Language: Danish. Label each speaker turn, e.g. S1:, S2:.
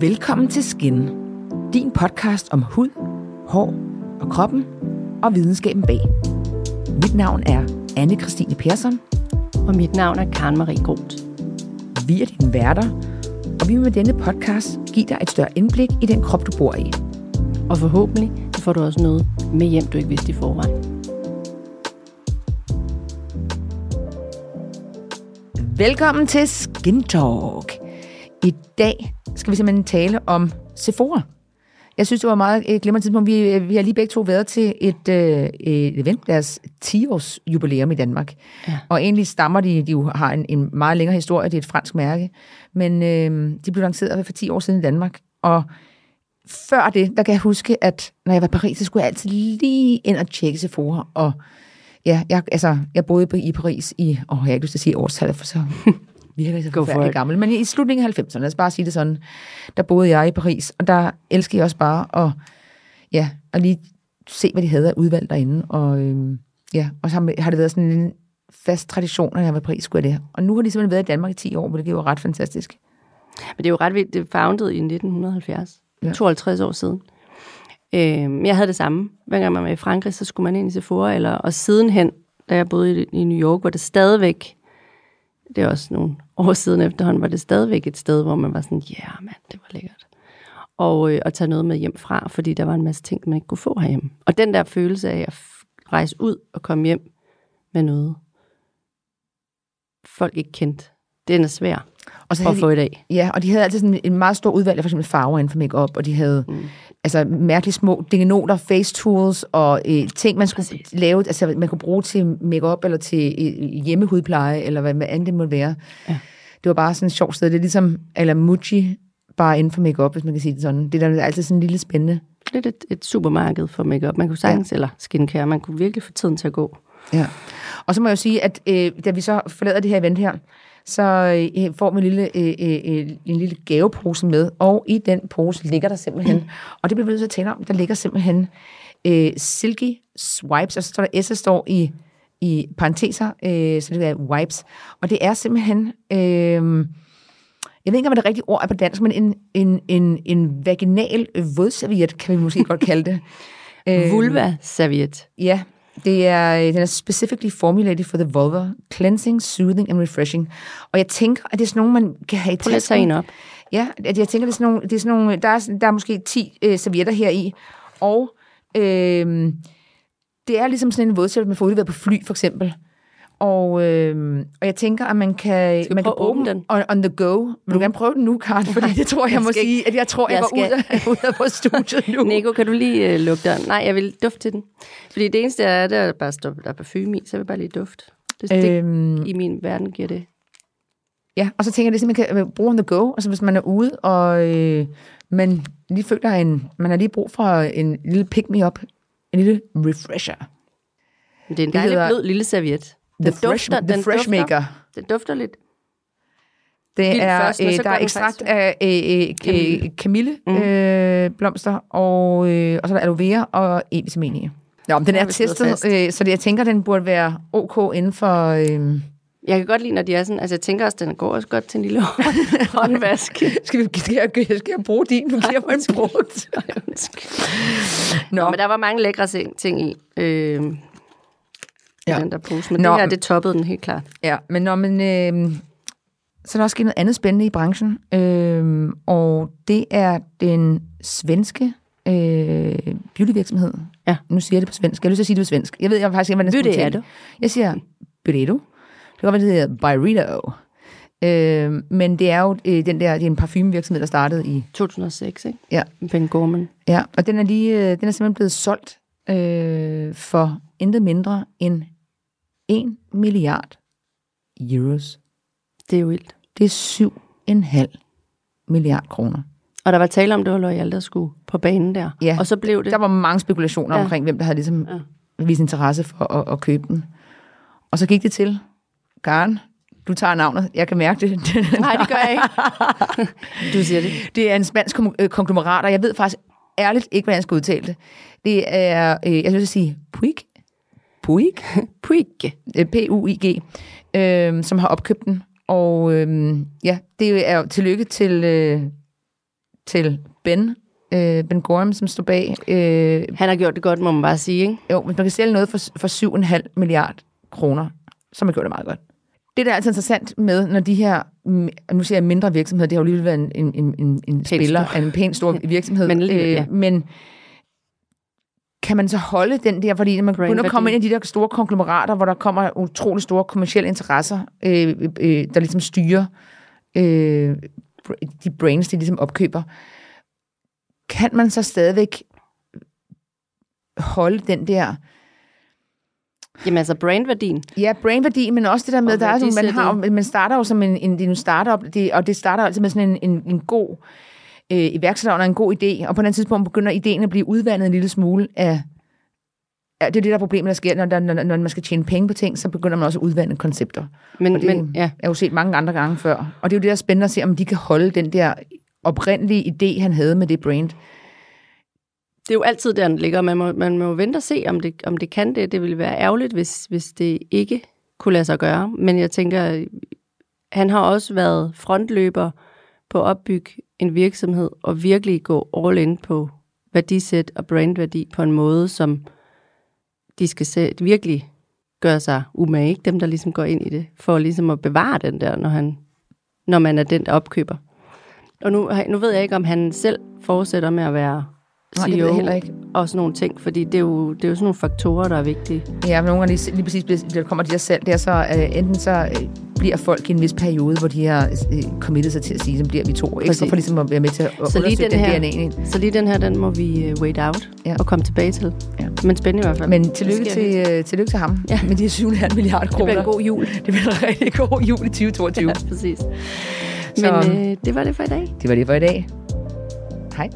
S1: Velkommen til Skin, din podcast om hud, hår og kroppen og videnskaben bag. Mit navn er anne Christine Persson.
S2: Og mit navn er Karen Marie Groth.
S1: Vi er dine værter, og vi vil med denne podcast give dig et større indblik i den krop, du bor i.
S2: Og forhåbentlig får du også noget med hjem, du ikke vidste i forvejen.
S1: Velkommen til Skin Talk. I dag skal vi simpelthen tale om Sephora. Jeg synes, det var meget et glimrende tidspunkt. Vi, øh, vi har lige begge to været til et, øh, et event, deres 10-års jubilæum i Danmark. Ja. Og egentlig stammer de, de jo har en, en meget længere historie, det er et fransk mærke, men øh, de blev lanceret for 10 år siden i Danmark. Og før det, der kan jeg huske, at når jeg var i Paris, så skulle jeg altid lige ind og tjekke Sephora. Og ja, jeg, altså, jeg boede i Paris i, åh, jeg har ikke lyst til at sige årstallet, for så virker så forfærdelig gammel. Men i slutningen af 90'erne, lad os bare sige det sådan, der boede jeg i Paris, og der elskede jeg også bare at, ja, at lige se, hvad de havde af udvalg derinde. Og, øhm, ja, og så har det været sådan en fast tradition, når jeg var i Paris, skulle jeg det. Og nu har de simpelthen været i Danmark i 10 år, hvilket er jo ret fantastisk.
S2: Men det er jo ret vildt. Det er founded i 1970. Ja. 52 år siden. Øh, jeg havde det samme. Hver gang man var i Frankrig, så skulle man ind i Sephora, eller, og sidenhen, da jeg boede i, i New York, var det stadigvæk, det er også nogle år siden efterhånden, var det stadigvæk et sted, hvor man var sådan, ja, yeah, mand, det var lækkert. Og øh, at tage noget med hjem fra, fordi der var en masse ting, man ikke kunne få herhjemme. Og den der følelse af at rejse ud og komme hjem med noget, folk ikke kendte, den er svær og så at få i dag.
S1: Ja, og de havde altid sådan en meget stor udvalg af for eksempel farver inden for makeup, og de havde mm. Altså mærkeligt små dingenoter, face tools og øh, ting, man skulle Præcis. lave, altså man kunne bruge til makeup eller til øh, hjemmehudpleje, eller hvad, hvad andet det måtte være. Ja. Det var bare sådan et sjovt sted. Det er ligesom, eller Muji, bare inden for makeup, hvis man kan sige det sådan. Det der er altid sådan en lille spændende.
S2: Lidt et, et supermarked for makeup. Man kunne sagtens, ja. eller skincare, man kunne virkelig få tiden til at gå.
S1: Ja. Og så må jeg jo sige, at øh, da vi så forlader det her event her, så øh, får vi en lille, øh, øh, en lille gavepose med, og i den pose ligger der simpelthen, mm. og det bliver vi nødt til at tale om, der ligger simpelthen øh, Silky Swipes, og så står der S, står i, i parenteser, øh, så det er wipes, og det er simpelthen... Øh, jeg ved ikke, om det rigtige ord er på dansk, men en, en, en, en vaginal vådserviet, kan vi måske godt kalde det.
S2: Vulva-serviet.
S1: Ja, det er, øh, den er specifically formulated for the vulva, cleansing, soothing and refreshing. Og jeg tænker, at det er sådan nogle, man kan have i
S2: Prøv at en op.
S1: Ja, at jeg tænker, det er sådan nogle, det er sådan nogle der, er, der er måske 10 øh, servietter her i, og øh, det er ligesom sådan en vådserviet, man får udleveret på fly, for eksempel. Og, øh, og jeg tænker, at man kan, man kan bruge den on, on the go. Vil du mm. gerne prøve den nu, Karen? Fordi det tror jeg, jeg må skal, sige, at jeg tror, jeg, jeg skal... var ude, ude af vores studie nu.
S2: Nico, kan du lige uh, lukke døren? Nej, jeg vil dufte til den. Fordi det eneste er, at der bare står, der er parfume i, så jeg vil bare lige dufte. Det, øhm, det, I min verden giver det.
S1: Ja, og så tænker jeg, det simpelthen kan bruge on the go. Altså hvis man er ude, og øh, man lige føler en, man har lige brug for en lille pick-me-up, en lille refresher.
S2: Det er en dejlig blød lille serviet.
S1: The, den fresh, dufter, the den fresh dufter, maker.
S2: Den dufter lidt.
S1: Det er, først, øh, der er ekstrakt af øh, øh, kamilleblomster, mm. øh, blomster, og, øh, og så er der aloe vera og E-vitamin i. Ja, den er testet, øh, så det, jeg tænker, den burde være ok inden for... Øh,
S2: jeg kan godt lide, når de er sådan, altså jeg tænker også, den går også godt til en lille håndvask.
S1: skal, vi, skal, jeg, skal jeg bruge din? Nu giver mig en brugt.
S2: Nå. Nå, men der var mange lækre ting i. Øh, ja. den der pose. Men Nå, det her, det toppede den helt klart.
S1: Ja, men når man... Øh, så er der også sket noget andet spændende i branchen, øh, og det er den svenske øh, beautyvirksomhed. Ja. Nu siger jeg det på svensk. Jeg har lyst til at sige det på svensk. Jeg ved jeg faktisk ikke, hvordan
S2: det skal
S1: Jeg siger Byredo. Det kan godt være, det hedder Byredo. Øh, men det er jo øh, den der, det er en parfumevirksomhed, der startede i...
S2: 2006, ikke?
S1: Ja.
S2: Ben Gorman.
S1: Ja, og den er, lige, øh, den er simpelthen blevet solgt øh, for intet mindre end 1 milliard euros.
S2: Det er jo vildt.
S1: Det er 7,5 milliard kroner.
S2: Og der var tale om, det var Loyal, der skulle på banen der.
S1: Ja,
S2: og så blev det...
S1: der var mange spekulationer ja. omkring, hvem der havde ligesom ja. vist interesse for at, at købe den. Og så gik det til, Karen, du tager navnet. Jeg kan mærke det.
S2: Nej, det gør jeg ikke. du siger det.
S1: Det er en spansk øh, konglomerat, og jeg ved faktisk ærligt ikke, hvordan jeg skal udtale det. Det er, øh, jeg vil sige, Puig, Puig,
S2: Puig,
S1: P-U-I-G, øh, som har opkøbt den. Og øh, ja, det er jo tillykke til, øh, til Ben, øh, Ben Gorham, som står bag. Øh,
S2: Han har gjort det godt, må man bare sige, ikke?
S1: jo, hvis man kan sælge noget for, for 7,5 milliard kroner, så har man gjort det meget godt. Det, der er altid interessant med, når de her, nu siger jeg mindre virksomheder, det har jo lige været en, en, en, en, spiller
S2: stor.
S1: af en pæn stor virksomhed,
S2: Men ja.
S1: øh, men kan man så holde den der, fordi når man begynder at komme ind i de der store konglomerater, hvor der kommer utrolig store kommersielle interesser, øh, øh, der ligesom styrer øh, de brains, de ligesom opkøber, kan man så stadigvæk holde den der?
S2: Jamen altså brandværdien.
S1: Ja, brainværdi, men også det der med,
S2: Og
S1: der er sådan, man, har, man starter jo som en, en, en startup, det, og det starter altid med sådan en, en, en god øh, iværksætter og en god idé, og på et tidspunkt begynder ideen at blive udvandet en lille smule af, ja, det er det der problem, der sker, når, der, når, når man skal tjene penge på ting, så begynder man også at udvande koncepter.
S2: Men,
S1: Og det
S2: men ja,
S1: jeg har jo set mange andre gange før. Og det er jo det, der er spændende at se, om de kan holde den der oprindelige idé, han havde med det brand.
S2: det er jo altid der, den ligger. Man må, man må vente og se, om det, om det kan det. Det ville være ærgerligt, hvis, hvis det ikke kunne lade sig gøre. Men jeg tænker, han har også været frontløber på at opbygge en virksomhed og virkelig gå all in på værdisæt og brandværdi på en måde, som de skal se, virkelig gøre sig umage, ikke? dem der ligesom går ind i det, for ligesom at bevare den der, når, han, når man er den, der opkøber. Og nu, nu ved jeg ikke, om han selv fortsætter med at være
S1: Nej, det ved jeg
S2: CEO
S1: heller ikke.
S2: og sådan nogle ting, fordi det er jo, det er jo sådan nogle faktorer, der er vigtige.
S1: Ja, men nogle gange lige, lige præcis, bliver- der kommer de der salg der, så øh, enten så øh, bliver folk i en vis periode, hvor de har øh, committet sig til at sige, så bliver vi to, ikke?
S2: Præcis.
S1: Så for ligesom at være med til at
S2: Så lige
S1: undersøge
S2: den her-
S1: DNA ind.
S2: Så lige den her, den må vi uh, wait out
S1: Ja.
S2: og komme tilbage til.
S1: Ja.
S2: Men spændende i hvert fald.
S1: Men
S2: Det
S1: tillykke til, øh, tillykke til ham
S2: ja.
S1: Med de 7,5 milliarder
S2: Det
S1: kroner.
S2: bliver en god jul.
S1: det bliver en rigtig god jul i 2022.
S2: Ja, præcis.
S1: Så-
S2: Men øh, det var det for i dag.
S1: Det var det for i dag. Hej.